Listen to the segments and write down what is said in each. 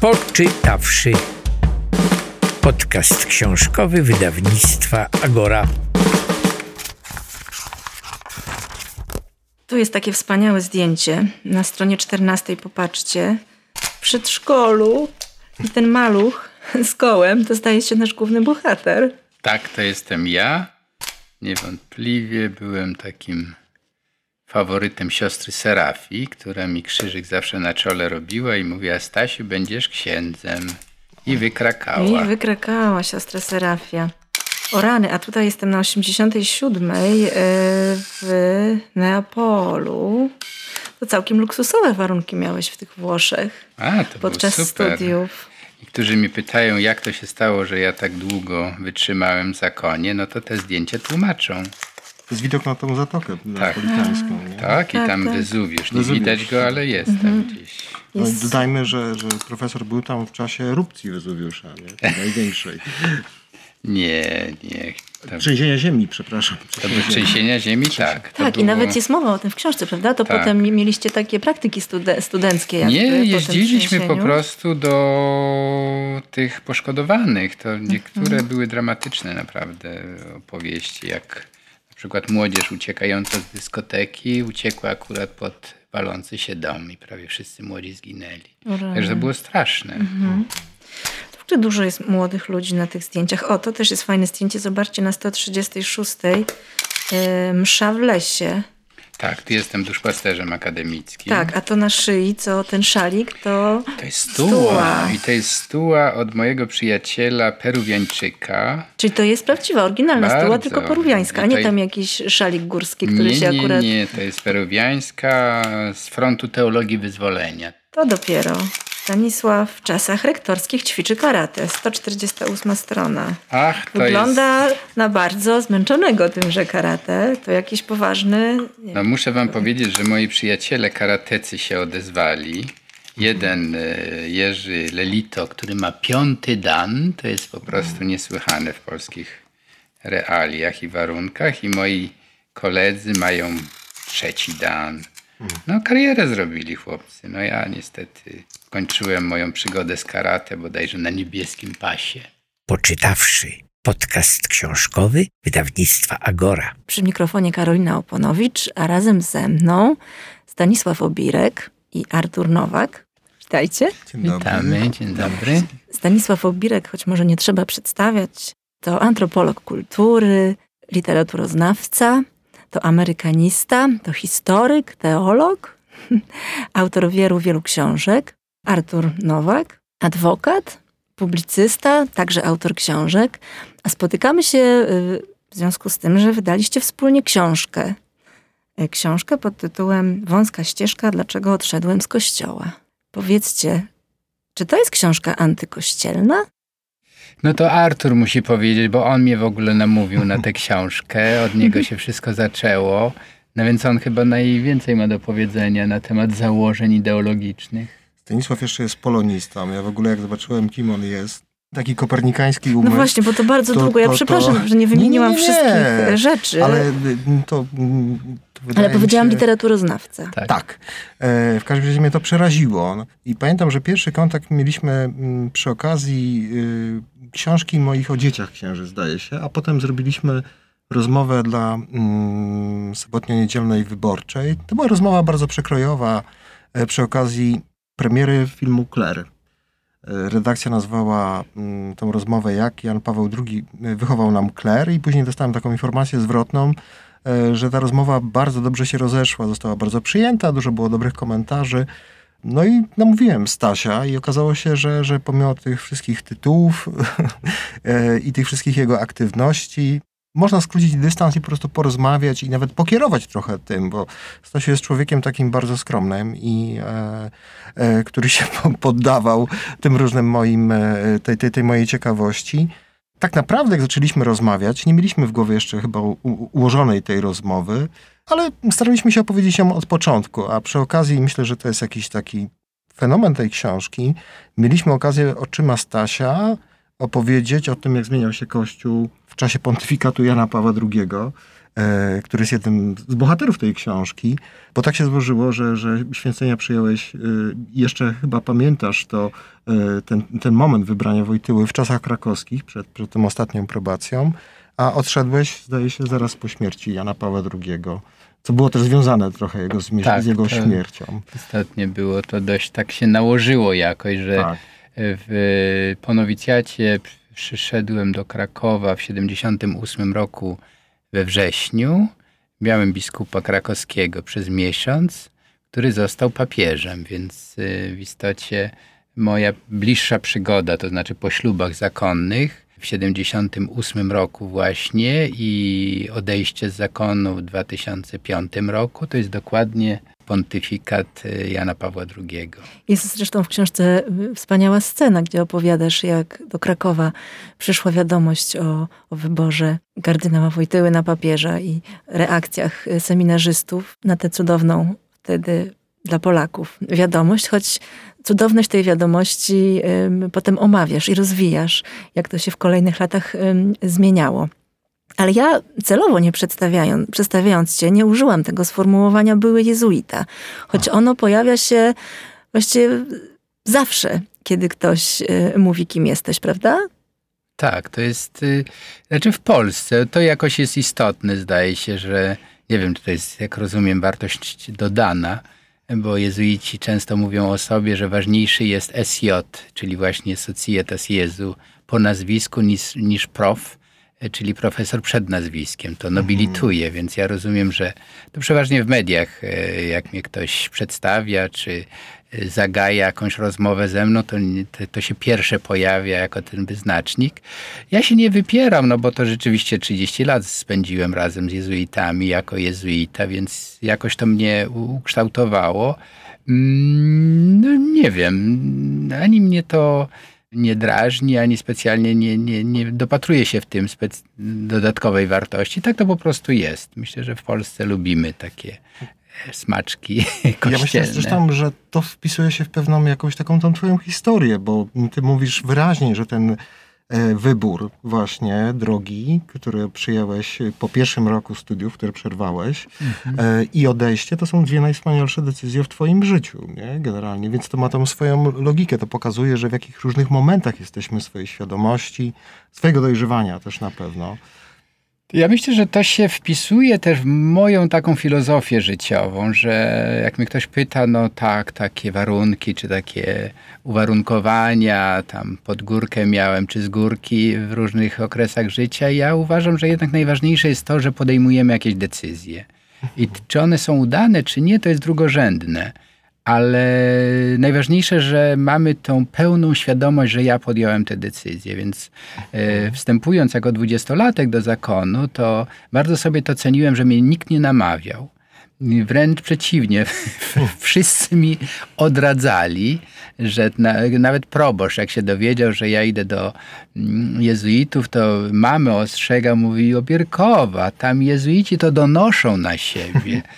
Poczytawszy. Podcast książkowy wydawnictwa Agora. Tu jest takie wspaniałe zdjęcie. Na stronie 14 popatrzcie. W przedszkolu i ten maluch z kołem to staje się nasz główny bohater. Tak, to jestem ja. Niewątpliwie byłem takim faworytem siostry Serafii, która mi krzyżyk zawsze na czole robiła i mówiła: Stasiu, będziesz księdzem. I wykrakała. I wykrakała siostra Serafia. O rany, a tutaj jestem na 87 yy, w Neapolu. To całkiem luksusowe warunki miałeś w tych Włoszech A, to podczas było super. studiów. Niektórzy mi pytają, jak to się stało, że ja tak długo wytrzymałem za konie, no to te zdjęcia tłumaczą. To jest widok na tą zatokę Tak. napolitańską. Nie? Tak, i Tak, tam tak. Wezuwiusz. Nie Wezuwiusz. widać go, ale jest tam gdzieś. No, i Jest- dodajmy, że, że profesor był tam w czasie erupcji Wezuwiusza, nie? tej największej. Nie, nie. To, Trzęsienia ziemi, przepraszam. to były trzęsienia ziemi, tak. To Tak, i było- nawet jest mowa o tym w książce, prawda? To Tak. potem mieliście takie praktyki stude- studenckie. jakby Nie, jeździliśmy po prostu do tych poszkodowanych. To niektóre Mhm. były dramatyczne naprawdę opowieści, jak przykład młodzież uciekająca z dyskoteki uciekła akurat pod palący się dom i prawie wszyscy młodzi zginęli. Także to było straszne. Mhm. Czy dużo jest młodych ludzi na tych zdjęciach? O, to też jest fajne zdjęcie. Zobaczcie na 136. Yy, msza w lesie. Tak, tu jestem duszpasterzem akademickim. Tak, a to na szyi, co ten szalik, to To jest stuła. Stuła. I to jest stuła od mojego przyjaciela Peruwiańczyka. Czyli to jest prawdziwa, oryginalna Bardzo. stuła, tylko peruwiańska, a nie tam jakiś szalik górski, który Nie, się nie, akurat... nie, to jest peruwiańska z frontu teologii wyzwolenia. To dopiero. Stanisław w czasach rektorskich ćwiczy karate. 148 strona. Ach, to Wygląda na bardzo zmęczonego tymże karate. To jakiś poważny... jest... No muszę wam powiedzieć, że moi przyjaciele karatecy się odezwali. Jeden e, Jerzy Lelito, który ma piąty dan, to jest po prostu niesłychane w polskich realiach i warunkach. I moi koledzy mają trzeci dan. No karierę zrobili chłopcy. No ja niestety kończyłem moją przygodę z karate bodajże na niebieskim pasie. Poczytawszy. Podcast książkowy wydawnictwa Agora. Przy mikrofonie Karolina Oponowicz, a razem ze mną Stanisław Obirek i Artur Nowak. Witajcie. Dzień dobry. Witamy, dzień dobry. Stanisław Obirek, choć może nie trzeba przedstawiać, to antropolog kultury, literaturoznawca, to amerykanista, to historyk, teolog, autor wielu, wielu książek. Artur Nowak, adwokat, publicysta, także autor książek. A spotykamy się y, w związku z tym, że wydaliście wspólnie książkę. Y, Książkę pod tytułem Wąska ścieżka, dlaczego odszedłem z kościoła. Powiedzcie, czy to jest książka antykościelna? No to Artur musi powiedzieć, bo on mnie w ogóle namówił na tę książkę. Od niego się wszystko zaczęło. No więc on chyba najwięcej ma do powiedzenia na temat założeń ideologicznych. Stanisław jeszcze jest polonistą. Ja w ogóle jak zobaczyłem, kim on jest, taki kopernikański umysł. No właśnie, bo to bardzo to- długo. Ja to- przepraszam, to- że nie wymieniłam Nie, nie, nie. wszystkich rzeczy. Ale Ale, y, to, mm, mi powiedziałam się... literaturoznawca. Tak. Tak. E, w każdym razie mnie to przeraziło. No, I pamiętam, że pierwszy kontakt mieliśmy mm, przy okazji y, książki moich o dzieciach księży, zdaje się, a potem zrobiliśmy rozmowę dla mm, sobotnio-niedzielnej wyborczej. To była rozmowa bardzo przekrojowa e, przy okazji premiery filmu Claire. E, Redakcja nazwała mm, tą rozmowę jak Jan Paweł II wychował nam Claire i później dostałem taką informację zwrotną, e, że ta rozmowa bardzo dobrze się rozeszła, została bardzo przyjęta, dużo było dobrych komentarzy. No i namówiłem Stasia i okazało się, że, że pomimo tych wszystkich tytułów e, i tych wszystkich jego aktywności, można skrócić dystans i po prostu porozmawiać i nawet pokierować trochę tym, bo Stasiu jest człowiekiem takim bardzo skromnym i e, e, który się po- poddawał tym różnym moim, e, tej, tej, tej mojej ciekawości. Tak naprawdę, jak zaczęliśmy rozmawiać, nie mieliśmy w głowie jeszcze chyba u, ułożonej tej rozmowy, ale staraliśmy się opowiedzieć ją od początku, a przy okazji myślę, że to jest jakiś taki fenomen tej książki. Mieliśmy okazję oczyma Stasia opowiedzieć o tym, jak zmieniał się Kościół w czasie pontyfikatu Jana Pawła II. e, który jest jednym z bohaterów tej książki, bo tak się złożyło, że, że święcenia przyjąłeś, e, jeszcze chyba pamiętasz to, e, ten, ten moment wybrania Wojtyły w czasach krakowskich, przed, przed tą ostatnią probacją, a odszedłeś, zdaje się, zaraz po śmierci Jana Pawła II co było też związane trochę jego, z, tak, z jego śmiercią. Ostatnio było to dość, tak się nałożyło jakoś, że tak. W, po nowicjacie przyszedłem do Krakowa w 78 roku we wrześniu. Miałem biskupa krakowskiego przez miesiąc, który został papieżem, więc y, w istocie moja bliższa przygoda, to znaczy po ślubach zakonnych, w 78 roku właśnie i odejście z zakonu w 2005 roku, to jest dokładnie pontyfikat y, Jana Pawła II. Jest zresztą w książce wspaniała scena, gdzie opowiadasz, jak do Krakowa przyszła wiadomość o, o wyborze kardynała Wojtyły na papieża i reakcjach seminarzystów na tę cudowną wtedy dla Polaków wiadomość, choć cudowność tej wiadomości potem omawiasz i rozwijasz, jak to się w kolejnych latach zmieniało. Ale ja celowo nie przedstawiając, przedstawiając cię, nie użyłam tego sformułowania były jezuita, choć ono pojawia się właściwie zawsze, kiedy ktoś y, mówi, kim jesteś, prawda? Tak, to jest, y, znaczy w Polsce to jakoś jest istotne, zdaje się, że nie wiem, czy to jest, jak rozumiem, wartość dodana, bo jezuici często mówią o sobie, że ważniejszy jest SJ, czyli właśnie Societas Jezu, po nazwisku niż, niż prof, czyli profesor przed nazwiskiem. To nobilituje, mhm. więc ja rozumiem, że to przeważnie w mediach, e, jak mnie ktoś przedstawia, czy zagaja jakąś rozmowę ze mną, to, to się pierwsze pojawia jako ten wyznacznik. Ja się nie wypieram, no bo to rzeczywiście 30 lat spędziłem razem z jezuitami jako jezuita, więc jakoś to mnie ukształtowało. Mm, no nie wiem, ani mnie to nie drażni, ani specjalnie nie, nie, nie dopatruje się w tym dodatkowej wartości. Tak to po prostu jest. Myślę, że w Polsce lubimy takie smaczki kościelne. Ja myślę zresztą, że to wpisuje się w pewną jakąś taką tą twoją historię, bo ty mówisz wyraźnie, że ten e, wybór właśnie drogi, który przyjąłeś po pierwszym roku studiów, które przerwałeś mhm. E, i odejście, to są dwie najwspanialsze decyzje w twoim życiu, nie? generalnie. Więc to ma tą swoją logikę. To pokazuje, że w jakich różnych momentach jesteśmy swojej świadomości, swojego dojrzewania też na pewno. Ja myślę, że to się wpisuje też w moją taką filozofię życiową, że jak mnie ktoś pyta, no tak, takie warunki, czy takie uwarunkowania, tam pod górkę miałem, czy z górki w różnych okresach życia, ja uważam, że jednak najważniejsze jest to, że podejmujemy jakieś decyzje. I czy one są udane, czy nie, to jest drugorzędne ale najważniejsze, że mamy tą pełną świadomość, że ja podjąłem tę decyzję, więc e, wstępując jako dwudziestolatek do zakonu, to bardzo sobie to ceniłem, że mnie nikt nie namawiał. Wręcz przeciwnie, wszyscy mi odradzali, że na, nawet proboszcz, jak się dowiedział, że ja idę do mm, jezuitów, to mamy ostrzega, mówi Obierkowa, tam jezuici to donoszą na siebie.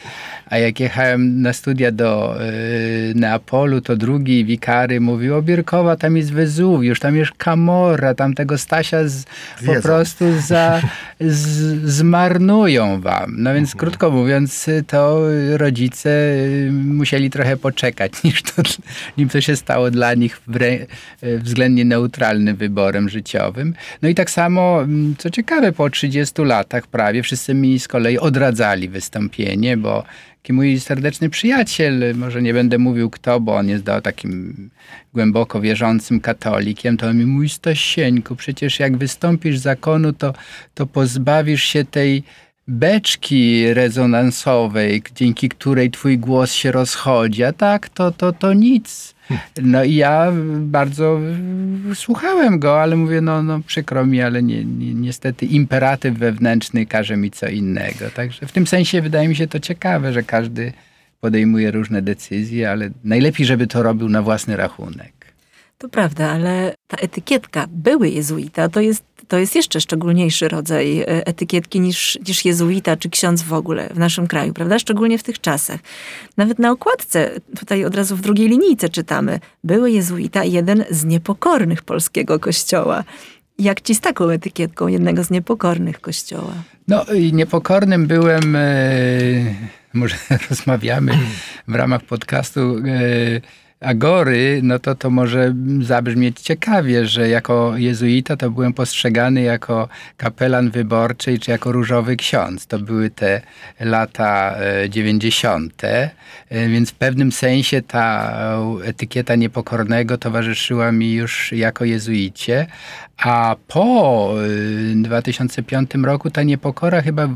A jak jechałem na studia do y, Neapolu, to drugi wikary mówił, o Bierkowa, tam jest Wezuwiusz, tam jest Kamora, tam tego Stasia z, po prostu za, z, zmarnują wam. No więc mhm. krótko mówiąc, to rodzice y, musieli trochę poczekać, niż to, nim to się stało dla nich względnie neutralnym wyborem życiowym. No i tak samo, mm, co ciekawe, po 30 latach prawie wszyscy mi z kolei odradzali wystąpienie, bo taki mój serdeczny przyjaciel, może nie będę mówił kto, bo on jest takim głęboko wierzącym katolikiem, to on mi mówi, Stasieńku, przecież jak wystąpisz z zakonu, to, to pozbawisz się tej beczki rezonansowej, dzięki której twój głos się rozchodzi, a tak, to, to, to nic. No i ja bardzo słuchałem go, ale mówię, no, no przykro mi, ale nie, niestety imperatyw wewnętrzny każe mi co innego. Także w tym sensie wydaje mi się to ciekawe, że każdy podejmuje różne decyzje, ale najlepiej, żeby to robił na własny rachunek. To prawda, ale ta etykietka były jezuita to jest to jest jeszcze szczególniejszy rodzaj e, etykietki niż, niż jezuita czy ksiądz w ogóle w naszym kraju, prawda? Szczególnie w tych czasach. Nawet na okładce, tutaj od razu w drugiej linijce czytamy, były jezuita jeden z niepokornych polskiego kościoła. Jak ci z taką etykietką jednego z niepokornych kościoła? No i niepokornym byłem, e, może rozmawiamy w ramach podcastu e, Agory, no to to może zabrzmieć ciekawie, że jako jezuita to byłem postrzegany jako kapelan wyborczy czy jako różowy ksiądz. To były te lata 90., e, więc w pewnym sensie ta etykieta niepokornego towarzyszyła mi już jako jezuicie, a po 2005 y, roku ta niepokora chyba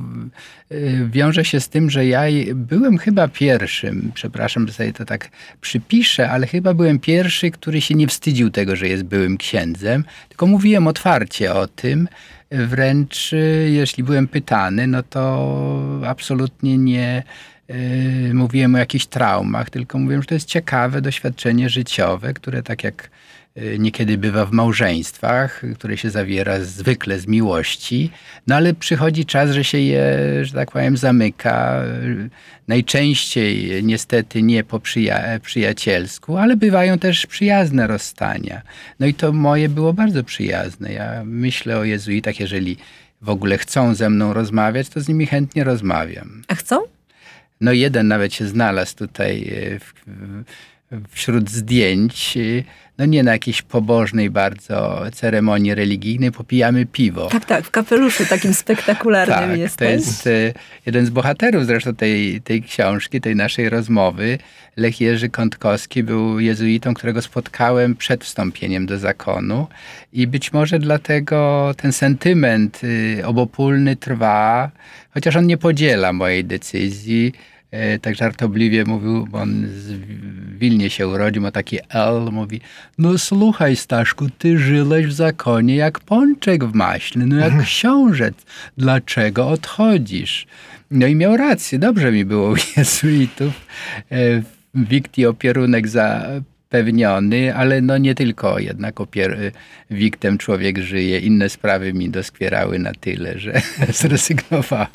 y, wiąże się z tym, że ja byłem chyba pierwszym, przepraszam, że sobie to tak przypiszę, ale chyba byłem pierwszy, który się nie wstydził tego, że jest byłym księdzem, tylko mówiłem otwarcie o tym. Wręcz y, jeśli byłem pytany, no to absolutnie nie mówiłem o jakichś traumach, tylko mówiłem, że to jest ciekawe doświadczenie życiowe, które tak jak niekiedy bywa w małżeństwach, które się zawiera zwykle z miłości, no ale przychodzi czas, że się je, że tak powiem, zamyka. Najczęściej niestety nie po przyja przyjacielsku, ale bywają też przyjazne rozstania. No i to moje było bardzo przyjazne. Ja myślę o jezuitach, jeżeli w ogóle chcą ze mną rozmawiać, to z nimi chętnie rozmawiam. A chcą? No jeden nawet się znalazł tutaj y, w, wśród zdjęć no nie na jakiejś pobożnej bardzo ceremonii religijnej, popijamy piwo. Tak, tak, w kapeluszu takim spektakularnym tak, jest. To jest e, jeden z bohaterów zresztą tej, tej książki, tej naszej rozmowy. Lech Jerzy Kątkowski był jezuitą, którego spotkałem przed wstąpieniem do zakonu i być może dlatego ten sentyment y, obopólny trwa, chociaż on nie podziela mojej decyzji tak żartobliwie mówił, bo on w Wilnie się urodził, ma taki L, mówi, no słuchaj Staszku, ty żyłeś w zakonie jak pączek w maśle, no jak książec, dlaczego odchodzisz? No i miał rację, dobrze mi było u jezuitów. E, Wikti opierunek za zapewniony, ale no nie tylko jednak opier- wiktem człowiek żyje. Inne sprawy mi doskwierały na tyle, że zrezygnowałem.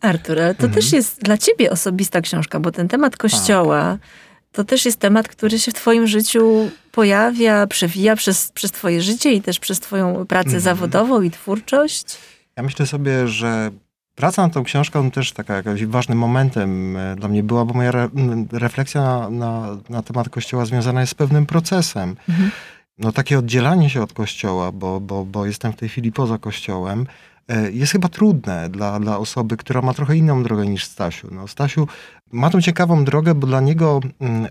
Artur, ale to mhm. też jest dla ciebie osobista książka, bo ten temat kościoła tak. to też jest temat, który się w twoim życiu pojawia, przewija przez, przez twoje życie i też przez twoją pracę mhm. zawodową i twórczość. Ja myślę sobie, że Praca nad tą książką też taka jakimś ważnym momentem e, dla mnie była, bo moja re, refleksja na, na, na, temat Kościoła związana jest z pewnym procesem. Mhm. No takie oddzielanie się od Kościoła, bo, bo, bo jestem w tej chwili poza Kościołem, e, jest chyba trudne dla, dla osoby, która ma trochę inną drogę niż Stasiu. No, Stasiu ma tą ciekawą drogę, bo dla niego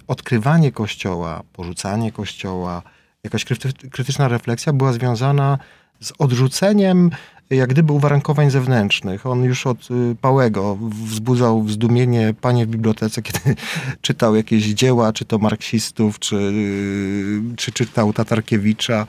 odkrywanie Kościoła, porzucanie Kościoła, jakaś krytyczna refleksja była związana z odrzuceniem jak gdyby uwarunkowań zewnętrznych. On już od y, Pałego wzbudzał zdumienie panie w bibliotece, kiedy czytał jakieś dzieła, czy to marksistów, czy, y, czy czytał Tatarkiewicza,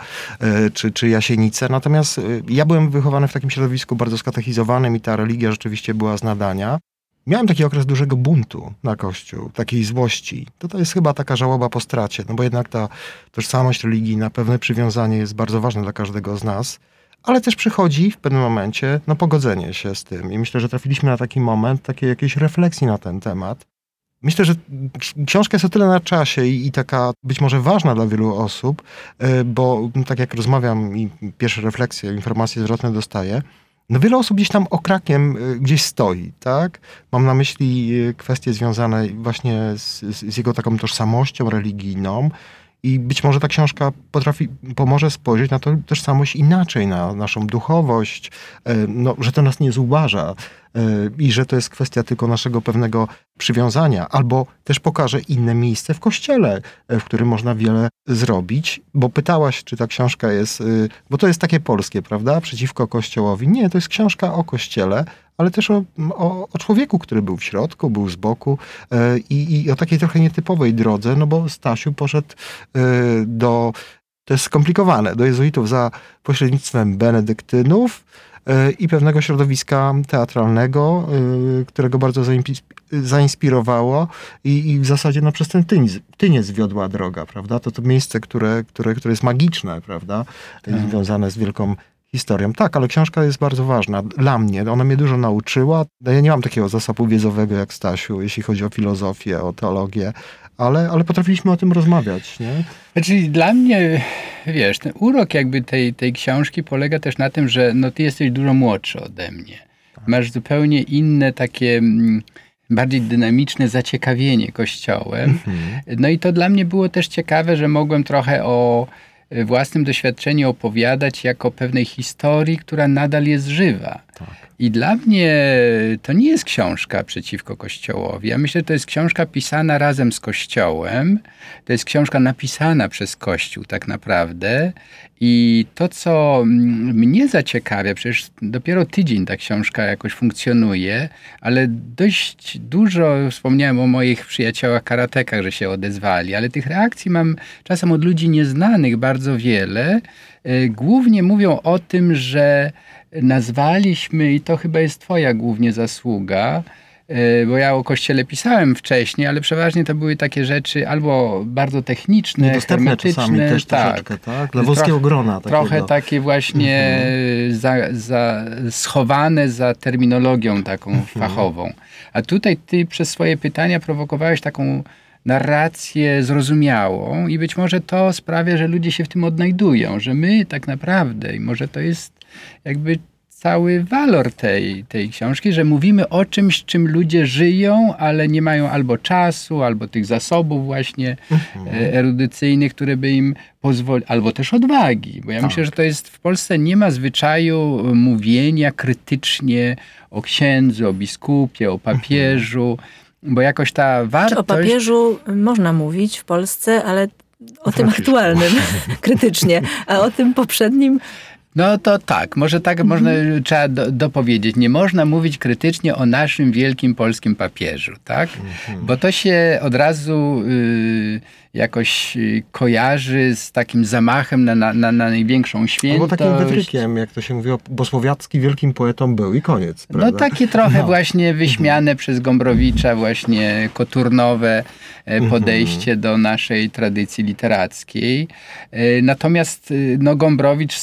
y, czy, czy Jasienicę. Natomiast ja byłem wychowany w takim środowisku bardzo skatechizowanym i ta religia rzeczywiście była z nadania. Miałem taki okres dużego buntu na Kościół, takiej złości. To, to jest chyba taka żałoba po stracie, no bo jednak ta tożsamość religijna, pewne przywiązanie jest bardzo ważne dla każdego z nas ale też przychodzi w pewnym momencie no, pogodzenie się z tym. I myślę, że trafiliśmy na taki moment takiej jakiejś refleksji na ten temat. Myślę, że książka jest o tyle na czasie i, i taka być może ważna dla wielu osób, e, bo tak jak rozmawiam i pierwsze refleksje, informacje zwrotne dostaję, no wiele osób gdzieś tam okrakiem e, gdzieś stoi, tak? Mam na myśli e, kwestie związane właśnie z, z jego taką tożsamością religijną, i być może ta książka potrafi, pomoże spojrzeć na tę tożsamość inaczej, na naszą duchowość, e, no, że to nas nie zubaża e, i że to jest kwestia tylko naszego pewnego przywiązania, albo też pokaże inne miejsce w kościele, e, w którym można wiele zrobić, bo pytałaś, czy ta książka jest, bo to jest takie polskie, prawda, przeciwko kościołowi. Nie, to jest książka o kościele, ale też o, o, o, człowieku, który był w środku, był z boku e, i, i, o takiej trochę nietypowej drodze, no bo Stasiu poszedł e, do, to jest skomplikowane, do jezuitów za pośrednictwem benedyktynów e, i pewnego środowiska teatralnego, którego bardzo zainspirowało i, i w zasadzie no, przez ten tyniec, tyniec wiodła droga, prawda? To to miejsce, które, które, które jest magiczne, prawda? Tak. Związane z wielką historią. Tak, ale książka jest bardzo ważna dla mnie. Ona mnie dużo nauczyła. Ja nie mam takiego zasobu wiedzowego jak Stasiu, jeśli chodzi o filozofię, o teologię, ale, ale potrafiliśmy o tym rozmawiać. Nie? Znaczy dla mnie, wiesz, ten urok jakby tej, tej książki polega też na tym, że no, ty jesteś dużo młodszy ode mnie. masz zupełnie inne takie mm, bardziej dynamiczne zaciekawienie kościołem. Mhm. No i to dla mnie było też ciekawe, że mogłem trochę o własnym doświadczeniu opowiadać jako pewnej historii, która nadal jest żywa. Tak. I dla mnie to nie jest książka przeciwko Kościołowi. Ja myślę, że to jest książka pisana razem z Kościołem. To jest książka napisana przez Kościół tak naprawdę. I to, co mnie zaciekawia, przecież dopiero tydzień ta książka jakoś funkcjonuje, ale dość dużo wspomniałem o moich przyjaciołach karatekach, że się odezwali, ale tych reakcji mam czasem od ludzi nieznanych bardzo wiele. E, głównie mówią o tym, że nazwaliśmy, i to chyba jest Twoja głównie zasługa, e, bo ja o kościele pisałem wcześniej, ale przeważnie to były takie rzeczy albo bardzo techniczne, Niedostępne czasami też tak. troszeczkę, tak? Dla wąskiego grona. Takiego. Trochę takie właśnie Mhm. za, za, schowane za terminologią taką Mhm. fachową. A tutaj ty przez swoje pytania prowokowałeś taką narrację zrozumiałą i być może to sprawia, że ludzie się w tym odnajdują, że my tak naprawdę, i może to jest jakby cały walor tej, tej książki, że mówimy o czymś, czym ludzie żyją, ale nie mają albo czasu, albo tych zasobów właśnie e, erudycyjnych, które by im pozwoliły, albo też odwagi, bo ja Tak. myślę, że to jest w Polsce nie ma zwyczaju mówienia krytycznie o księdzu, o biskupie, o papieżu, bo jakoś ta Czy wartość... o papieżu można mówić w Polsce, ale o tym Franciszku. aktualnym krytycznie, a o tym poprzednim No to tak, może tak można, trzeba do, dopowiedzieć. Nie można mówić krytycznie o naszym wielkim polskim papieżu, tak? Bo to się od razu y, jakoś y, kojarzy z takim zamachem na, na, na, na największą Albo świętość. takim wytrykiem, jak to się mówiło, bo Słowiacki wielkim poetą był i koniec. No prawda? takie trochę No. właśnie wyśmiane przez Gombrowicza właśnie koturnowe e, podejście do naszej tradycji literackiej. E, Natomiast e, no, Gombrowicz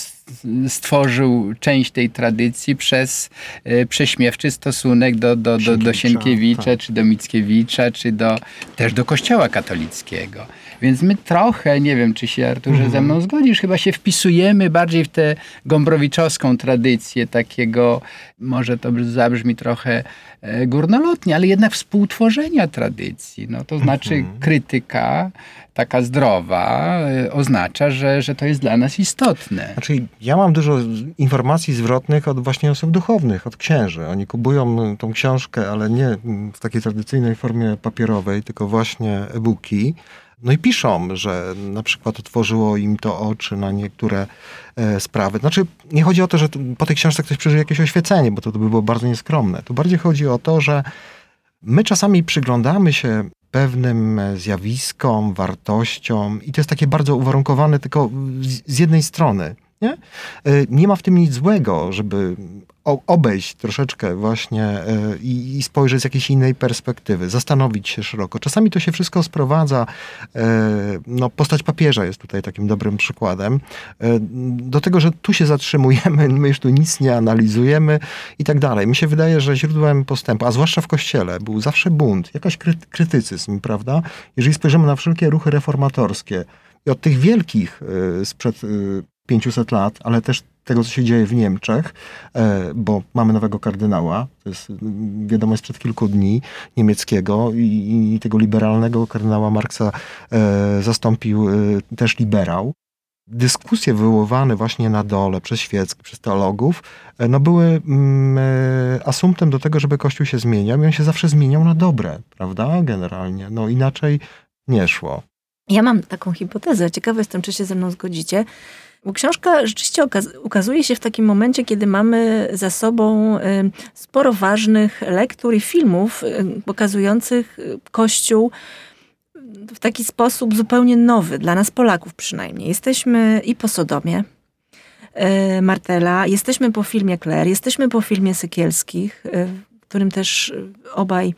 stworzył część tej tradycji przez e, prześmiewczy stosunek do, do, do, do Sienkiewicza, tak. czy do Mickiewicza, czy do, też do Kościoła katolickiego. Więc my trochę, nie wiem, czy się Arturze ze mną zgodzisz, chyba się wpisujemy bardziej w tę gombrowiczowską tradycję takiego, może to zabrzmi trochę e, górnolotnie, ale jednak współtworzenia tradycji. No, to znaczy krytyka taka zdrowa e, oznacza, że, że to jest dla nas istotne. Znaczy, ja mam dużo informacji zwrotnych od właśnie osób duchownych, od księży. Oni kupują tą książkę, ale nie w takiej tradycyjnej formie papierowej, tylko właśnie e-booki. No i piszą, że na przykład otworzyło im to oczy na niektóre e, sprawy. Znaczy, nie chodzi o to, że po tej książce ktoś przeżyje jakieś oświecenie, bo to, to by było bardzo nieskromne. Tu bardziej chodzi o to, że my czasami przyglądamy się pewnym zjawiskom, wartościom i to jest takie bardzo uwarunkowane tylko z, jednej strony. Nie? E, nie ma w tym nic złego, żeby obejść troszeczkę właśnie e, i, spojrzeć z jakiejś innej perspektywy, zastanowić się szeroko. Czasami to się wszystko sprowadza, e, no postać papieża jest tutaj takim dobrym przykładem, e, do tego, że tu się zatrzymujemy, my już tu nic nie analizujemy i tak dalej. Mi się wydaje, że źródłem postępu, a zwłaszcza w Kościele, był zawsze bunt, jakaś kry- krytycyzm, prawda? Jeżeli spojrzymy na wszelkie ruchy reformatorskie i od tych wielkich sprzed y, 500 lat, ale też tego, co się dzieje w Niemczech, e, bo mamy nowego kardynała, to jest wiadomość sprzed kilku dni, niemieckiego i, i tego liberalnego kardynała Marksa e, zastąpił y, też liberał dyskusje wywoływane właśnie na dole przez świeckich, przez teologów, e, no były mm, e, asumptem do tego, żeby Kościół się zmieniał i on się zawsze zmieniał na dobre, prawda? Generalnie. No inaczej nie szło. Ja mam taką hipotezę. Ciekawa jestem, czy się ze mną zgodzicie. Bo książka rzeczywiście ukazuje się w takim momencie, kiedy mamy za sobą y, sporo ważnych lektur i filmów y, pokazujących y, Kościół w taki sposób zupełnie nowy, dla nas Polaków przynajmniej. Jesteśmy i po Sodomie Martela, jesteśmy po filmie Claire, jesteśmy po filmie Sykielskich, w którym też obaj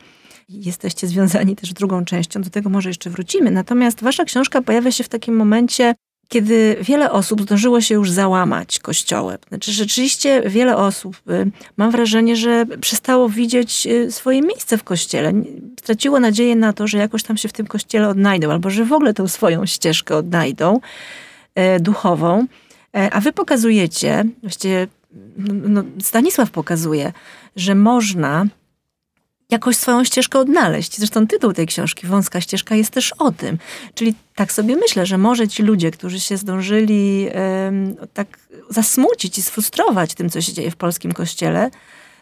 jesteście związani też drugą częścią, do tego może jeszcze wrócimy. Natomiast wasza książka pojawia się w takim momencie, kiedy wiele osób zdążyło się już załamać kościołem. Znaczy rzeczywiście wiele osób, y, mam wrażenie, że przestało widzieć y, swoje miejsce w kościele. Straciło nadzieję na to, że jakoś tam się w tym kościele odnajdą, albo że w ogóle tą swoją ścieżkę odnajdą e, duchową. E, A wy pokazujecie, właściwie no, Stanisław pokazuje, że można jakoś swoją ścieżkę odnaleźć. Zresztą tytuł tej książki, Wąska ścieżka, jest też o tym. Czyli tak sobie myślę, że może ci ludzie, którzy się zdążyli um, tak zasmucić i sfrustrować tym, co się dzieje w polskim kościele,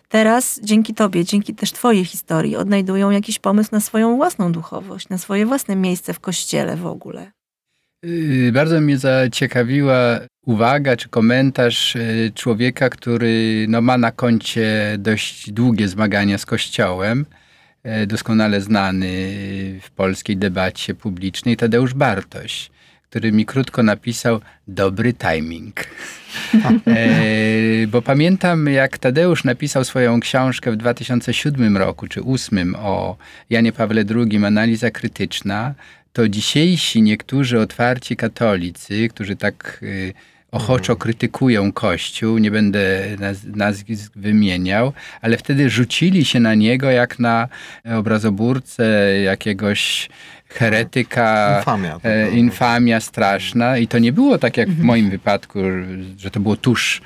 teraz dzięki tobie, dzięki też twojej historii odnajdują jakiś pomysł na swoją własną duchowość, na swoje własne miejsce w kościele w ogóle. Y, bardzo mnie zaciekawiła uwaga czy komentarz y, człowieka, który no, ma na koncie dość długie zmagania z Kościołem, y, doskonale znany w polskiej debacie publicznej, Tadeusz Bartoś, który mi krótko napisał dobry timing. e, bo pamiętam, jak Tadeusz napisał swoją książkę w 2007 roku czy 2008 o Janie Pawle II, Analiza krytyczna, to dzisiejsi niektórzy otwarci katolicy, którzy tak y, ochoczo krytykują Kościół, nie będę naz nazwisk wymieniał, ale wtedy rzucili się na niego jak na obrazoburcę jakiegoś heretyka, infamia, e, infamia straszna. I to nie było tak jak w mhm. moim wypadku, że to było tuż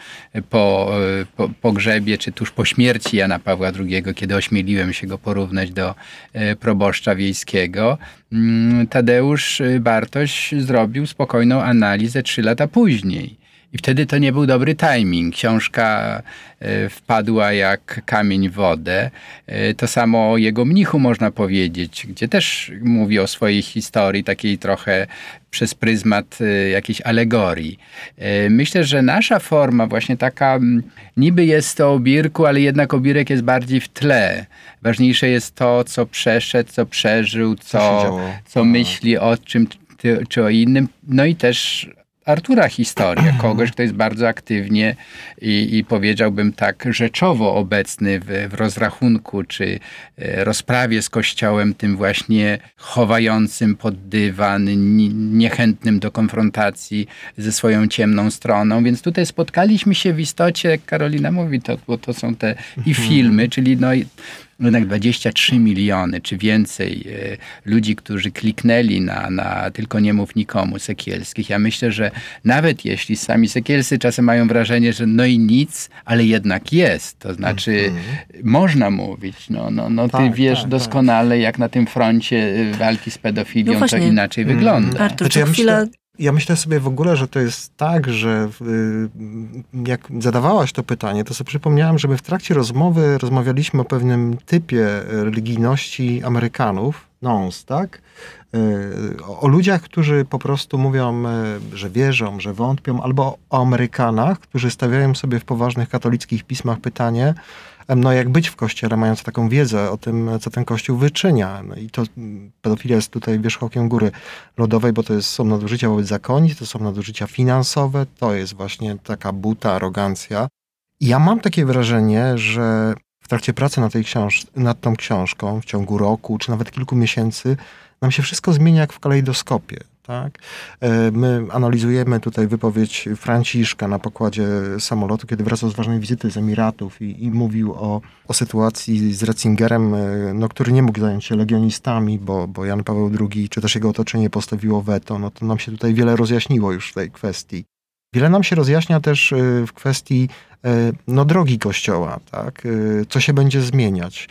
po, e, po pogrzebie, czy tuż po śmierci Jana Pawła II, kiedy ośmieliłem się go porównać do e, proboszcza wiejskiego. Mm, Tadeusz Bartoś zrobił spokojną analizę trzy lata później. I wtedy to nie był dobry timing. Książka e, wpadła jak kamień w wodę. E, to samo o jego mnichu można powiedzieć, gdzie też mówi o swojej historii, takiej trochę przez pryzmat e, jakiejś alegorii. Myślę, że nasza forma, właśnie taka, niby jest to o Birku, ale jednak obirek jest bardziej w tle. Ważniejsze jest to, co przeszedł, co przeżył, co, co, co myśli o czym czy o innym. No i też Artura historię, kogoś, kto jest bardzo aktywnie i, i powiedziałbym tak rzeczowo obecny w, w, rozrachunku czy e, rozprawie z Kościołem, tym właśnie chowającym pod dywan, niechętnym do konfrontacji ze swoją ciemną stroną. Więc tutaj spotkaliśmy się w istocie, jak Karolina mówi, to, bo to są te i mhm. filmy, czyli no, jednak 23 miliony czy więcej e, ludzi, którzy kliknęli na, na Tylko nie mów nikomu Sekielskich. Ja myślę, że nawet jeśli sami Sekielscy czasem mają wrażenie, że no i nic, ale jednak jest. To znaczy mm -hmm. można mówić. No, no, no ty tak, wiesz tak, doskonale, tak. jak na tym froncie e, walki z pedofilią no to inaczej mm. wygląda. Artur, znaczy, ja chwilę ja myślę sobie w ogóle, że to jest tak, że jak zadawałaś to pytanie, to sobie przypomniałem, że my w trakcie rozmowy rozmawialiśmy o pewnym typie religijności Amerykanów, nons, tak? E, o ludziach, którzy po prostu mówią, e, że wierzą, że wątpią, albo o Amerykanach, którzy stawiają sobie w poważnych katolickich pismach pytanie, no jak być w kościele, mając taką wiedzę o tym, co ten kościół wyczynia. No i to mm, pedofilia jest tutaj wierzchołkiem góry lodowej, bo to jest, są nadużycia wobec zakoni, to są nadużycia finansowe, to jest właśnie taka buta, arogancja. I ja mam takie wrażenie, że w trakcie pracy nad, tej książ- nad tą książką, w ciągu roku, czy nawet kilku miesięcy, nam się wszystko zmienia jak w kalejdoskopie. Tak? E, my analizujemy tutaj wypowiedź Franciszka na pokładzie samolotu, kiedy wracał z ważnej wizyty z Emiratów i, i mówił o, o sytuacji z Ratzingerem, e, no, który nie mógł zająć się legionistami, bo, bo Jan Paweł II czy też jego otoczenie postawiło weto. No to nam się tutaj wiele rozjaśniło już w tej kwestii. Wiele nam się rozjaśnia też e, w kwestii no, drogi Kościoła, tak? co się będzie zmieniać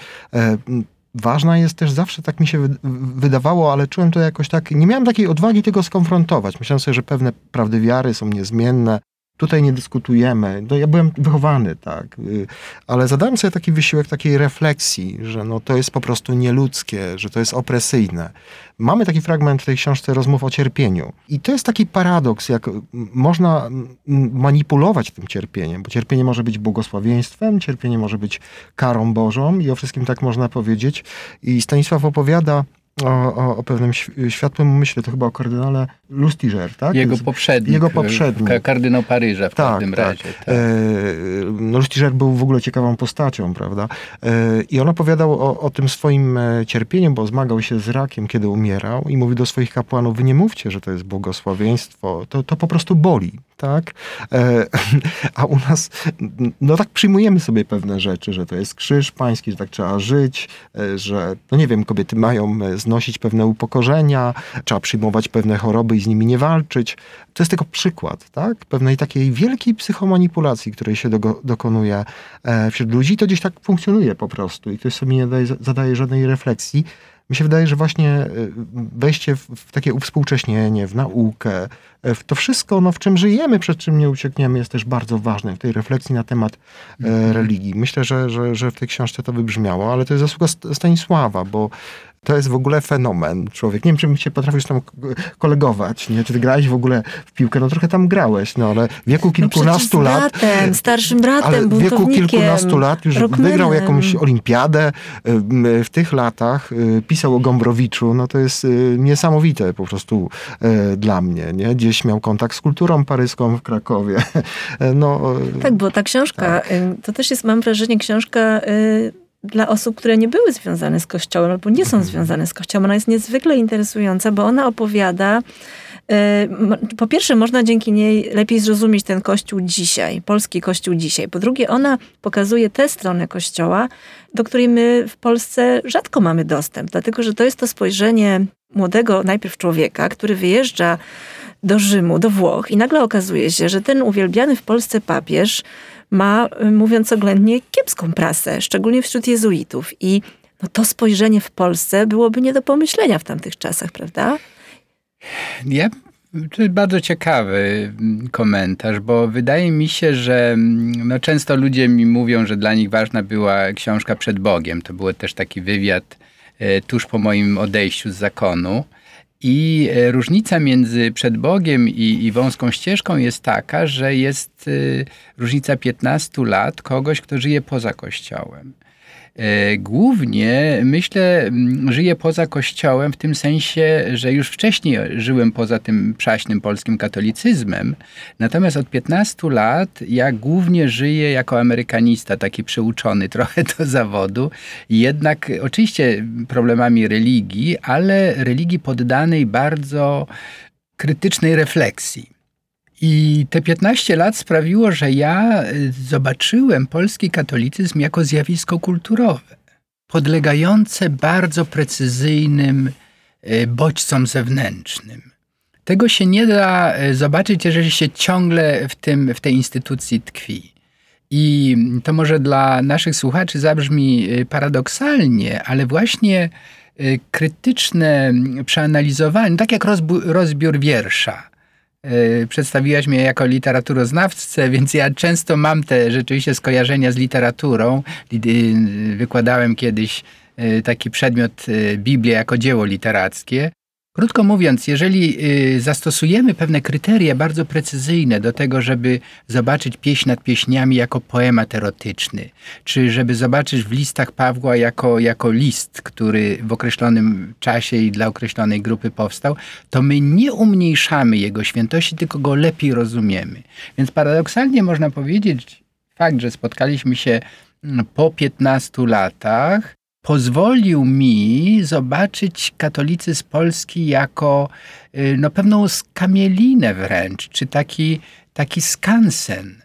ważna jest też zawsze, tak mi się wydawało, ale czułem to jakoś tak, nie miałem takiej odwagi tego skonfrontować. Myślałem sobie, że pewne prawdy wiary są niezmienne, Tutaj nie dyskutujemy. No, ja byłem wychowany, tak, y, ale zadałem sobie taki wysiłek takiej refleksji, że no, to jest po prostu nieludzkie, że to jest opresyjne. Mamy taki fragment w tej książce rozmów o cierpieniu. I to jest taki paradoks, jak można manipulować tym cierpieniem, bo cierpienie może być błogosławieństwem, cierpienie może być karą Bożą i o wszystkim tak można powiedzieć. I Stanisław opowiada o, o, o pewnym światłym umyśle, to chyba o kardynale Lustiger, tak? Jego poprzednik. Jego poprzednik. Kardynał Paryża w tak, każdym tak. razie. Tak. E, no Lustiger był w ogóle ciekawą postacią, prawda? E, I on opowiadał o, o tym swoim e, cierpieniu, bo zmagał się z rakiem, kiedy umierał i mówił do swoich kapłanów, wy nie mówcie, że to jest błogosławieństwo, to, to po prostu boli, tak? E, a u nas, no tak przyjmujemy sobie pewne rzeczy, że to jest krzyż pański, że tak trzeba żyć, e, że, no nie wiem, kobiety mają znosić pewne upokorzenia, trzeba przyjmować pewne choroby i z nimi nie walczyć. To jest tylko przykład, tak? Pewnej takiej wielkiej psychomanipulacji, której się do, dokonuje wśród ludzi. To gdzieś tak funkcjonuje po prostu i ktoś sobie nie daje, zadaje żadnej refleksji mi się wydaje, że właśnie y, wejście w, takie uwspółcześnienie, w naukę, e, w to wszystko, no, w czym żyjemy, przed czym nie uciekniemy, jest też bardzo ważne w tej refleksji na temat e, mhm. religii. Myślę, że, że, że w tej książce to wybrzmiało, ale to jest zasługa Stanisława, bo to jest w ogóle fenomen człowiek. Nie wiem, czy się potrafił z tym kolegować, nie? Czy ty grałeś w ogóle w piłkę? No trochę tam grałeś, no ale w wieku no kilkunastu no lat... bratem, starszym bratem, ale w wieku kilkunastu lat już rockmanem. wygrał jakąś olimpiadę. W tych latach y, pisał o Gombrowiczu. No to jest y, niesamowite po prostu y, dla mnie, nie? Gdzieś miał kontakt z kulturą paryską w Krakowie. No, tak, bo ta książka, tak. to też jest, mam wrażenie, książka dla osób, które nie były związane z Kościołem albo nie są mhm. związane z Kościołem. Ona jest niezwykle interesująca, bo ona opowiada, e, po pierwsze, można dzięki niej lepiej zrozumieć ten Kościół dzisiaj, polski Kościół dzisiaj. Po drugie, ona pokazuje tę stronę Kościoła, do której my w Polsce rzadko mamy dostęp, dlatego że to jest to spojrzenie młodego najpierw człowieka, który wyjeżdża do Rzymu, do Włoch i nagle okazuje się, że ten uwielbiany w Polsce papież ma, y, mówiąc oględnie, kiepską prasę, szczególnie wśród jezuitów. I no, to spojrzenie w Polsce byłoby nie do pomyślenia w tamtych czasach, prawda? Ja to jest bardzo ciekawy mm, komentarz, bo wydaje mi się, że mm, no często ludzie mi mówią, że dla nich ważna była książka przed Bogiem. To był też taki wywiad e, tuż po moim odejściu z zakonu. I e, różnica między przed Bogiem i, i, wąską ścieżką jest taka, że jest y, różnica 15 lat kogoś, kto żyje poza Kościołem. E, głównie myślę, żyję poza Kościołem w tym sensie, że już wcześniej żyłem poza tym przaśnym polskim katolicyzmem. Natomiast od 15 lat ja głównie żyję jako amerykanista, taki przyuczony trochę do zawodu. Jednak oczywiście problemami religii, ale religii poddanej bardzo krytycznej refleksji. I te 15 lat sprawiło, że ja y, zobaczyłem polski katolicyzm jako zjawisko kulturowe, podlegające bardzo precyzyjnym y, bodźcom zewnętrznym. Tego się nie da y, zobaczyć, jeżeli się ciągle w, tym, w tej instytucji tkwi. I to może dla naszych słuchaczy zabrzmi paradoksalnie, ale właśnie krytyczne przeanalizowanie, tak jak rozbiór wiersza, przedstawiłaś mnie jako literaturoznawcę, więc ja często mam te rzeczywiście skojarzenia z literaturą. Y, wykładałem kiedyś y, taki przedmiot Biblia jako dzieło literackie. Krótko mówiąc, jeżeli y, zastosujemy pewne kryteria bardzo precyzyjne do tego, żeby zobaczyć pieśń nad pieśniami jako poemat erotyczny, czy żeby zobaczyć w listach Pawła jako, jako list, który w określonym czasie i dla określonej grupy powstał, to my nie umniejszamy jego świętości, tylko go lepiej rozumiemy. Więc paradoksalnie można powiedzieć, fakt, że spotkaliśmy się mm, po 15 latach, pozwolił mi zobaczyć katolicyzm polski jako y, no, pewną skamielinę wręcz, czy taki, taki skansen.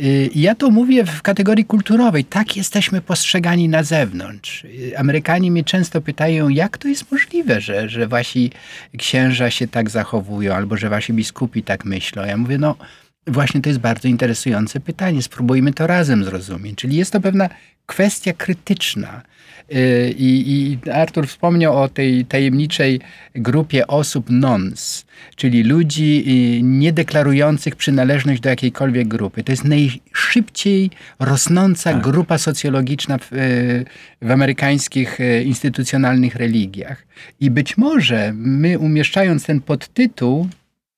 Y, ja to mówię w kategorii kulturowej. Tak jesteśmy postrzegani na zewnątrz. Y, Amerykanie mnie często pytają, jak to jest możliwe, że, że wasi księża się tak zachowują, albo że wasi biskupi tak myślą. Ja mówię, no właśnie to jest bardzo interesujące pytanie. Spróbujmy to razem zrozumieć. Czyli jest to pewna kwestia krytyczna. Y, I, I Artur wspomniał o tej tajemniczej grupie osób nons, czyli ludzi y, niedeklarujących przynależność do jakiejkolwiek grupy. To jest najszybciej rosnąca tak. grupa socjologiczna w, y, w amerykańskich instytucjonalnych religiach. I być może my, umieszczając ten podtytuł,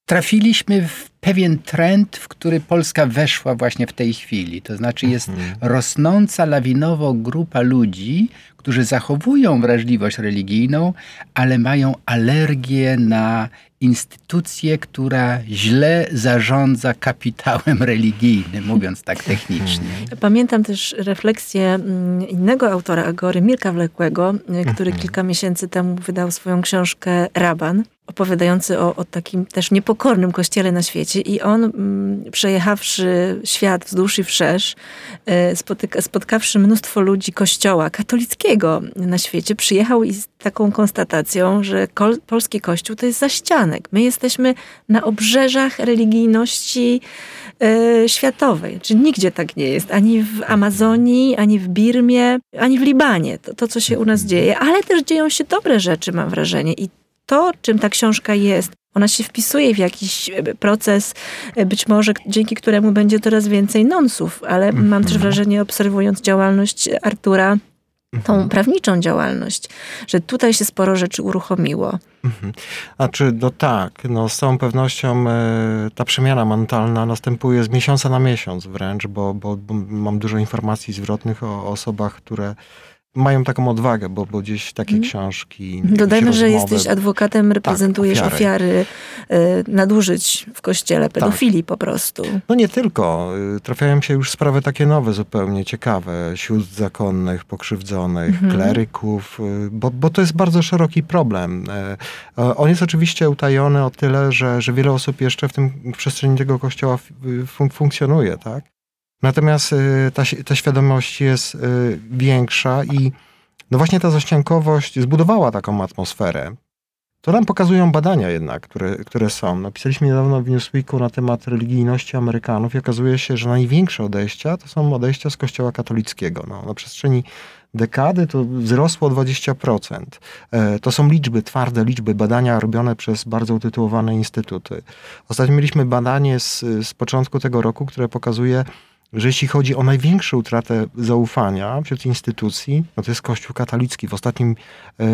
trafiliśmy w pewien trend, w który Polska weszła właśnie w tej chwili. To znaczy jest mhm. rosnąca lawinowo grupa ludzi, którzy zachowują wrażliwość religijną, ale mają alergię na instytucję, która źle zarządza kapitałem religijnym, mówiąc tak technicznie. Mhm. Pamiętam też refleksję mm, innego autora Agory, Mirka Wlekłego, który mhm. kilka miesięcy temu wydał swoją książkę Raban. Opowiadający o, o takim też niepokornym kościele na świecie i on mm, przejechawszy świat wzdłuż i wszerz, e, spotyka, spotkawszy mnóstwo ludzi kościoła katolickiego na świecie, przyjechał i z taką konstatacją, że kol, polski kościół to jest zaścianek. My jesteśmy na obrzeżach religijności e, światowej. Czyli nigdzie tak nie jest. Ani w Amazonii, ani w Birmie, ani w Libanie. To, to co się u nas dzieje. Ale też dzieją się dobre rzeczy, mam wrażenie. I to, czym ta książka jest, ona się wpisuje w jakiś e, proces, e, być może dzięki któremu będzie coraz więcej nonsów, ale mm -hmm. mam też wrażenie, obserwując działalność Artura, tą mhm. prawniczą działalność, że tutaj się sporo rzeczy uruchomiło. Mhm. A czy, no tak, no z całą pewnością e, ta przemiana mentalna następuje z miesiąca na miesiąc wręcz, bo, bo, mam dużo informacji zwrotnych o osobach, które mają taką odwagę, bo, bo gdzieś takie mm. książki. Dodajmy, że jesteś adwokatem, tak, reprezentujesz tak, ofiary, ofiary y, nadużyć w kościele, pedofilii tak. po prostu. No nie tylko. Y, trafiają się już sprawy takie nowe, zupełnie ciekawe. Sióstr zakonnych, pokrzywdzonych, mm. kleryków, y, bo, bo to jest bardzo szeroki problem. On jest oczywiście utajony o tyle, że, że wiele osób jeszcze w tym w przestrzeni tego kościoła fun funkcjonuje, tak? Natomiast y, ta, ta świadomość jest y, większa i no właśnie ta zaściankowość zbudowała taką atmosferę. To nam pokazują badania jednak, które, które są. Napisaliśmy niedawno w Newsweeku na temat religijności Amerykanów i okazuje się, że największe odejścia to są odejścia z kościoła katolickiego. No, na przestrzeni dekady to wzrosło o 20%. E, to są liczby, twarde liczby, badania robione przez bardzo utytułowane instytuty. Ostatnio mieliśmy badanie z, z początku tego roku, które pokazuje, że jeśli chodzi o największą utratę zaufania wśród instytucji, no to jest Kościół katolicki. W ostatnim e,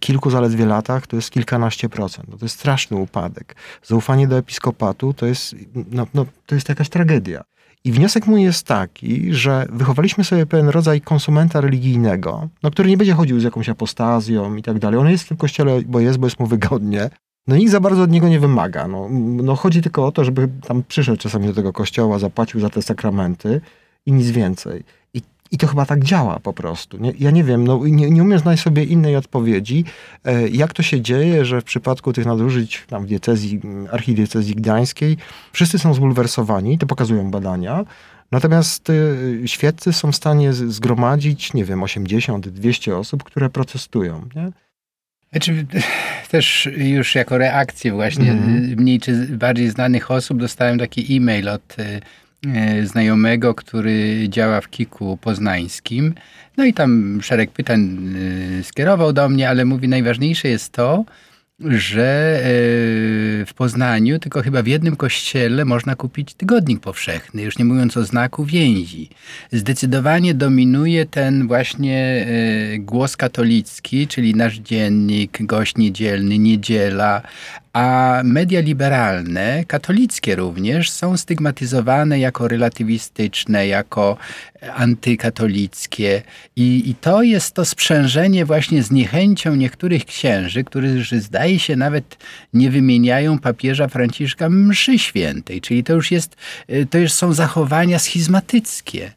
kilku zaledwie latach to jest kilkanaście procent. No to jest straszny upadek. Zaufanie do episkopatu to jest, no, no, to jest jakaś tragedia. I wniosek mój jest taki, że wychowaliśmy sobie pewien rodzaj konsumenta religijnego, no, który nie będzie chodził z jakąś apostazją i tak dalej. On jest w tym kościele, bo jest, bo jest mu wygodnie. No nikt za bardzo od niego nie wymaga. No, no chodzi tylko o to, żeby tam przyszedł czasami do tego kościoła, zapłacił za te sakramenty i nic więcej. I, i to chyba tak działa po prostu. Nie? Ja nie wiem, no, nie, nie umiem znaleźć sobie innej odpowiedzi, e, jak to się dzieje, że w przypadku tych nadużyć tam w diecezji, archidiecezji gdańskiej wszyscy są zbulwersowani, to pokazują badania, Natomiast y, świeccy są w stanie zgromadzić, nie wiem, 80, 200 osób, które protestują. Nie? Znaczy, też już jako reakcję właśnie mm. mniej czy bardziej znanych osób dostałem taki e-mail od e, znajomego, który działa w Kiku Poznańskim. No i tam szereg pytań e, skierował do mnie, ale mówi najważniejsze jest to, że e, w Poznaniu tylko chyba w jednym kościele można kupić tygodnik powszechny, już nie mówiąc o znaku więzi. Zdecydowanie dominuje ten właśnie e, głos katolicki, czyli nasz dziennik, gość niedzielny, niedziela, a media liberalne, katolickie również, są stygmatyzowane jako relatywistyczne, jako antykatolickie. I, I to jest to sprzężenie właśnie z niechęcią niektórych księży, którzy zdaje się nawet nie wymieniają papieża Franciszka mszy świętej. Czyli to już jest, to już są zachowania schizmatyckie.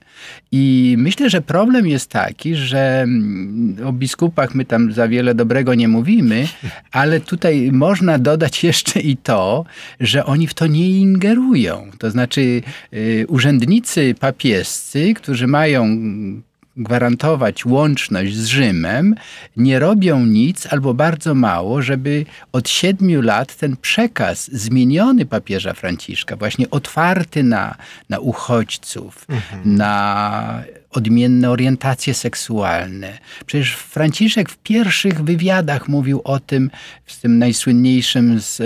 I myślę, że problem jest taki, że mm, o biskupach my tam za wiele dobrego nie mówimy, ale tutaj można dodać jeszcze i to, że oni w to nie ingerują. To znaczy y, urzędnicy papiescy, którzy mają gwarantować łączność z Rzymem, nie robią nic albo bardzo mało, żeby od siedmiu lat ten przekaz zmieniony papieża Franciszka, właśnie otwarty na, na uchodźców, mhm. na odmienne orientacje seksualne. Przecież Franciszek w pierwszych wywiadach mówił o tym, z tym najsłynniejszym z,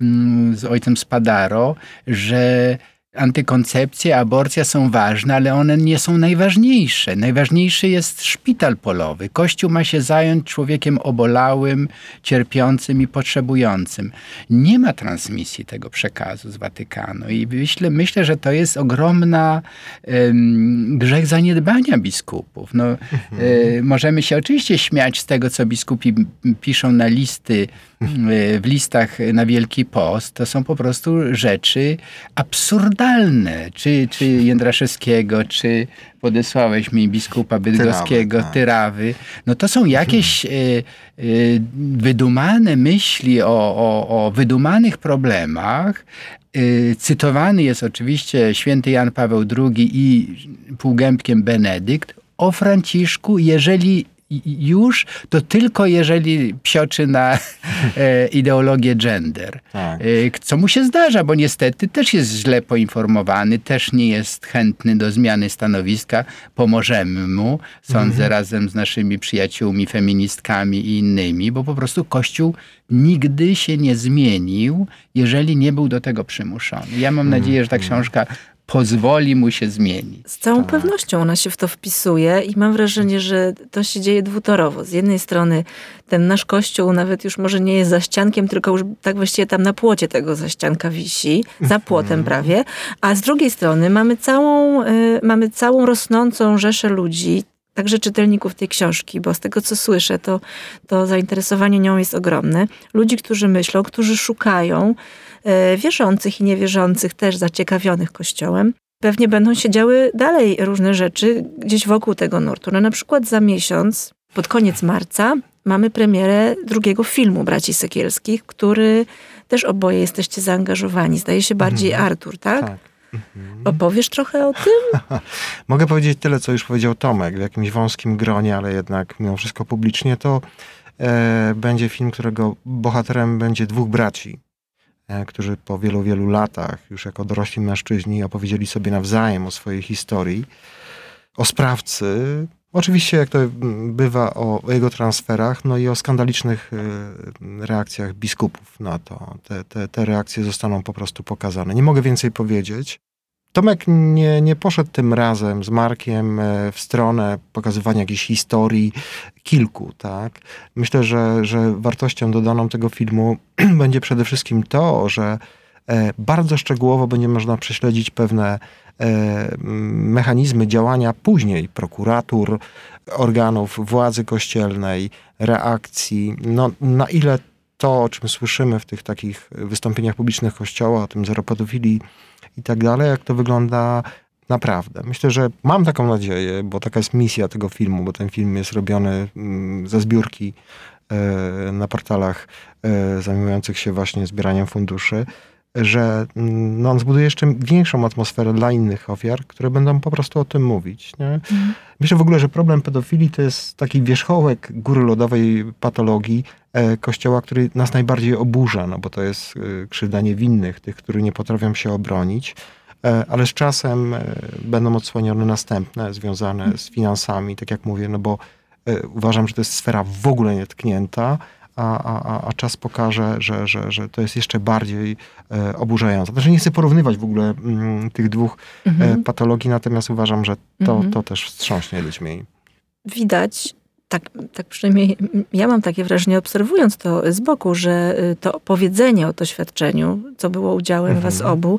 mm, z ojcem Spadaro, że Antykoncepcja, aborcja są ważne, ale one nie są najważniejsze. Najważniejszy jest szpital polowy. Kościół ma się zająć człowiekiem obolałym, cierpiącym i potrzebującym. Nie ma transmisji tego przekazu z Watykanu i myślę, myślę że to jest ogromna um, grzech zaniedbania biskupów. No, mhm. y, możemy się oczywiście śmiać z tego, co biskupi piszą na listy y, w listach na Wielki Post. To są po prostu rzeczy absurdalne absurdalne. Czy, czy Jędraszewskiego, czy podesłałeś mi biskupa bydgoskiego, Tyrawy. Tyrawy. No to są jakieś y, y, wydumane myśli o, o, o wydumanych problemach. Y, cytowany jest oczywiście święty Jan Paweł II i półgębkiem Benedykt o Franciszku, jeżeli już, to tylko jeżeli psioczy na e, ideologię gender. Tak. E, co mu się zdarza, bo niestety też jest źle poinformowany, też nie jest chętny do zmiany stanowiska. Pomożemy mu, sądzę, Mhm. razem z naszymi przyjaciółmi, feministkami i innymi, bo po prostu Kościół nigdy się nie zmienił, jeżeli nie był do tego przymuszony. Ja mam nadzieję, że ta Mhm. książka pozwoli mu się zmienić. Z całą Tak. pewnością ona się w to wpisuje i mam wrażenie, że to się dzieje dwutorowo. Z jednej strony ten nasz kościół nawet już może nie jest za ściankiem, tylko już tak właściwie tam na płocie tego zaścianka wisi, za płotem prawie, a z drugiej strony mamy całą, y, mamy całą rosnącą rzeszę ludzi, także czytelników tej książki, bo z tego co słyszę, to, to zainteresowanie nią jest ogromne. Ludzi, którzy myślą, którzy szukają, wierzących i niewierzących, też zaciekawionych Kościołem. Pewnie będą się działy dalej różne rzeczy gdzieś wokół tego nurtu. No na przykład za miesiąc, pod koniec marca, mamy premierę drugiego filmu Braci Sekielskich, który też oboje jesteście zaangażowani. Zdaje się bardziej Artur, tak? Tak. Opowiesz trochę o tym? Mogę powiedzieć tyle, co już powiedział Tomek, w jakimś wąskim gronie, ale jednak mimo wszystko publicznie, to e, będzie film, którego bohaterem będzie dwóch braci, e, którzy po wielu, wielu latach, już jako dorośli mężczyźni, opowiedzieli sobie nawzajem o swojej historii, o sprawcy, oczywiście jak to mm, bywa, o, o jego transferach, no i o skandalicznych e, reakcjach biskupów na to. Te, te, te reakcje zostaną po prostu pokazane. Nie mogę więcej powiedzieć. Tomek nie, nie poszedł tym razem z Markiem e, w stronę pokazywania jakiejś historii, kilku, tak. Myślę, że, że wartością dodaną tego filmu będzie przede wszystkim to, że e, bardzo szczegółowo będzie można prześledzić pewne e, mechanizmy działania później prokuratur, organów władzy kościelnej, reakcji, no na ile to, o czym słyszymy w tych takich wystąpieniach publicznych Kościoła, o tym zero pedofilii i tak dalej, jak to wygląda naprawdę. Myślę, że mam taką nadzieję, bo taka jest misja tego filmu, bo ten film jest robiony mm, ze zbiórki e, na portalach e, zajmujących się właśnie zbieraniem funduszy, że mm, no, on zbuduje jeszcze większą atmosferę dla innych ofiar, które będą po prostu o tym mówić. Nie? Myślę w ogóle, że problem pedofilii to jest taki wierzchołek góry lodowej patologii Kościoła, który nas najbardziej oburza, no bo to jest e, krzywda niewinnych, tych, którzy nie potrafią się obronić, e, ale z czasem e, będą odsłonione następne, związane z finansami, tak jak mówię, no bo e, uważam, że to jest sfera w ogóle nietknięta, a, a, a- czas pokaże, że, że, że to jest jeszcze bardziej e, oburzające. Znaczy nie chcę porównywać w ogóle mm, tych dwóch e, patologii, natomiast uważam, że to, Mhm. to też wstrząśnie ludźmi. widać, tak, tak przynajmniej ja mam takie wrażenie, obserwując to z boku, że y, to opowiedzenie o doświadczeniu, co było udziałem Mhm. was obu,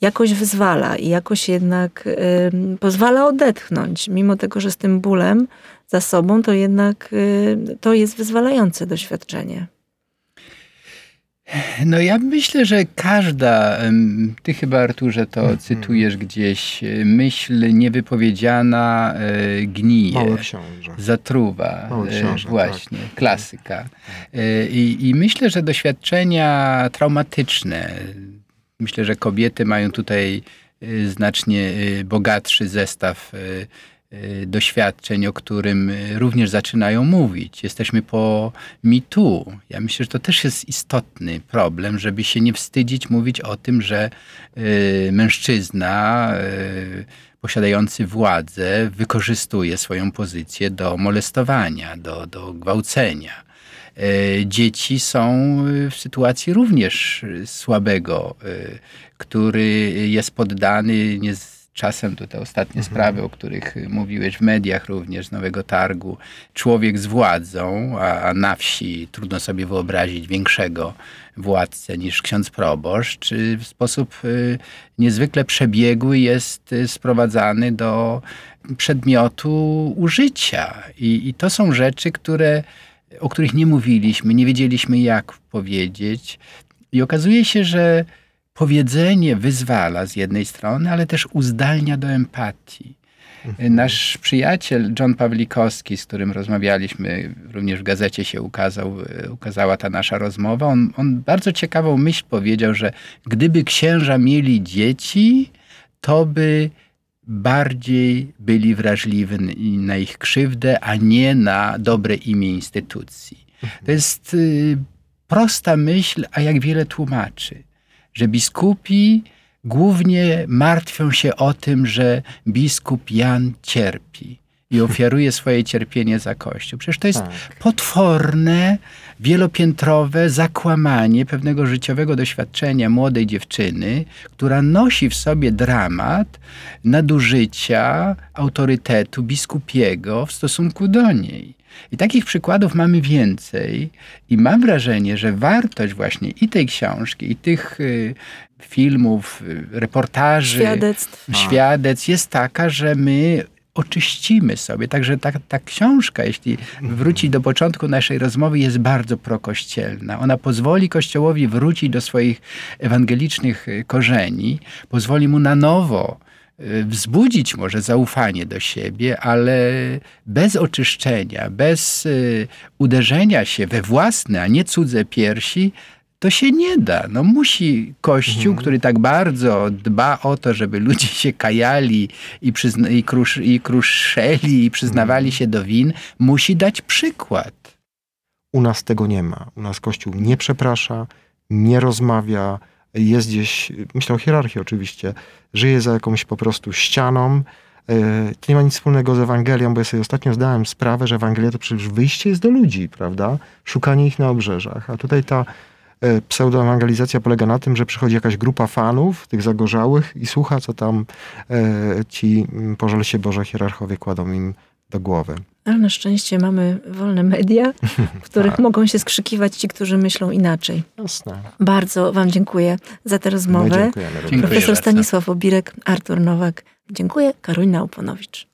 jakoś wyzwala i jakoś jednak ym, pozwala odetchnąć. Mimo tego, że z tym bólem za sobą, to jednak y, to jest wyzwalające doświadczenie. No ja myślę, że każda, ty chyba Arturze to Mhm. cytujesz gdzieś, e, myśl niewypowiedziana e, gnije, Mały książę. zatruwa. Mały e, książę, Właśnie, klasyka. E, I, I myślę, że doświadczenia traumatyczne, myślę, że kobiety mają tutaj znacznie bogatszy zestaw doświadczeń, o którym e, również zaczynają mówić. Jesteśmy po MeToo. Ja myślę, że to też jest istotny problem, żeby się nie wstydzić mówić o tym, że e, mężczyzna e, posiadający władzę wykorzystuje swoją pozycję do molestowania, do, do gwałcenia. E, Dzieci są e, w sytuacji również e, słabego, e, który jest poddany nie czasem to te ostatnie sprawy, o których e, mówiłeś w mediach również Nowego Targu. Człowiek z władzą, a, a na wsi trudno sobie wyobrazić większego władcę niż ksiądz proboszcz, y, w sposób y, niezwykle przebiegły jest y, sprowadzany do przedmiotu użycia. I, I to są rzeczy, które, o których nie mówiliśmy, nie wiedzieliśmy jak powiedzieć. I okazuje się, że powiedzenie wyzwala z jednej strony, ale też uzdalnia do empatii. Nasz przyjaciel John Pawlikowski, z którym rozmawialiśmy, również w gazecie się ukazał, ukazała ta nasza rozmowa, on, on bardzo ciekawą myśl powiedział, że gdyby księża mieli dzieci, to by bardziej byli wrażliwi na ich krzywdę, a nie na dobre imię instytucji. To jest y, prosta myśl, a jak wiele tłumaczy, że biskupi głównie martwią się o tym, że biskup Jan cierpi i ofiaruje swoje cierpienie za Kościół. Przecież to jest Tak. potworne, wielopiętrowe zakłamanie pewnego życiowego doświadczenia młodej dziewczyny, która nosi w sobie dramat nadużycia autorytetu biskupiego w stosunku do niej. I takich przykładów mamy więcej, i mam wrażenie, że wartość właśnie i tej książki, i tych y, filmów, y, reportaży, Świadectw. świadectw jest taka, że my oczyścimy sobie. Także ta, ta książka, jeśli wrócić do początku naszej rozmowy, jest bardzo prokościelna. Ona pozwoli Kościołowi wrócić do swoich ewangelicznych y, korzeni, pozwoli mu na nowo y, wzbudzić może zaufanie do siebie, ale bez oczyszczenia, bez y, uderzenia się we własne, a nie cudze piersi, to się nie da. No musi Kościół, który tak bardzo dba o to, żeby ludzie się kajali i, przyzna- i, krusz- i kruszeli i przyznawali się do win, musi dać przykład. U nas tego nie ma. U nas Kościół nie przeprasza, nie rozmawia, jest gdzieś, myślę o hierarchii oczywiście, żyje za jakąś po prostu ścianą. E, To nie ma nic wspólnego z Ewangelią, bo ja sobie ostatnio zdałem sprawę, że Ewangelia to przecież wyjście jest do ludzi, prawda? Szukanie ich na obrzeżach. A tutaj ta e, pseudoewangelizacja polega na tym, że przychodzi jakaś grupa fanów, tych zagorzałych i słucha, co tam e, ci, pożal się Boże, hierarchowie kładą im do głowy. Ale na szczęście mamy wolne media, w których Tak. mogą się skrzykiwać ci, którzy myślą inaczej. Jasne. Bardzo Wam dziękuję za tę My rozmowę. dziękujemy. Dziękuję Profesor bardzo. Stanisław Obirek, Artur Nowak. Dziękuję. Karolina Uponowicz.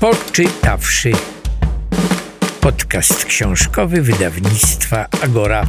Poczytawszy. Podcast książkowy wydawnictwa Agora.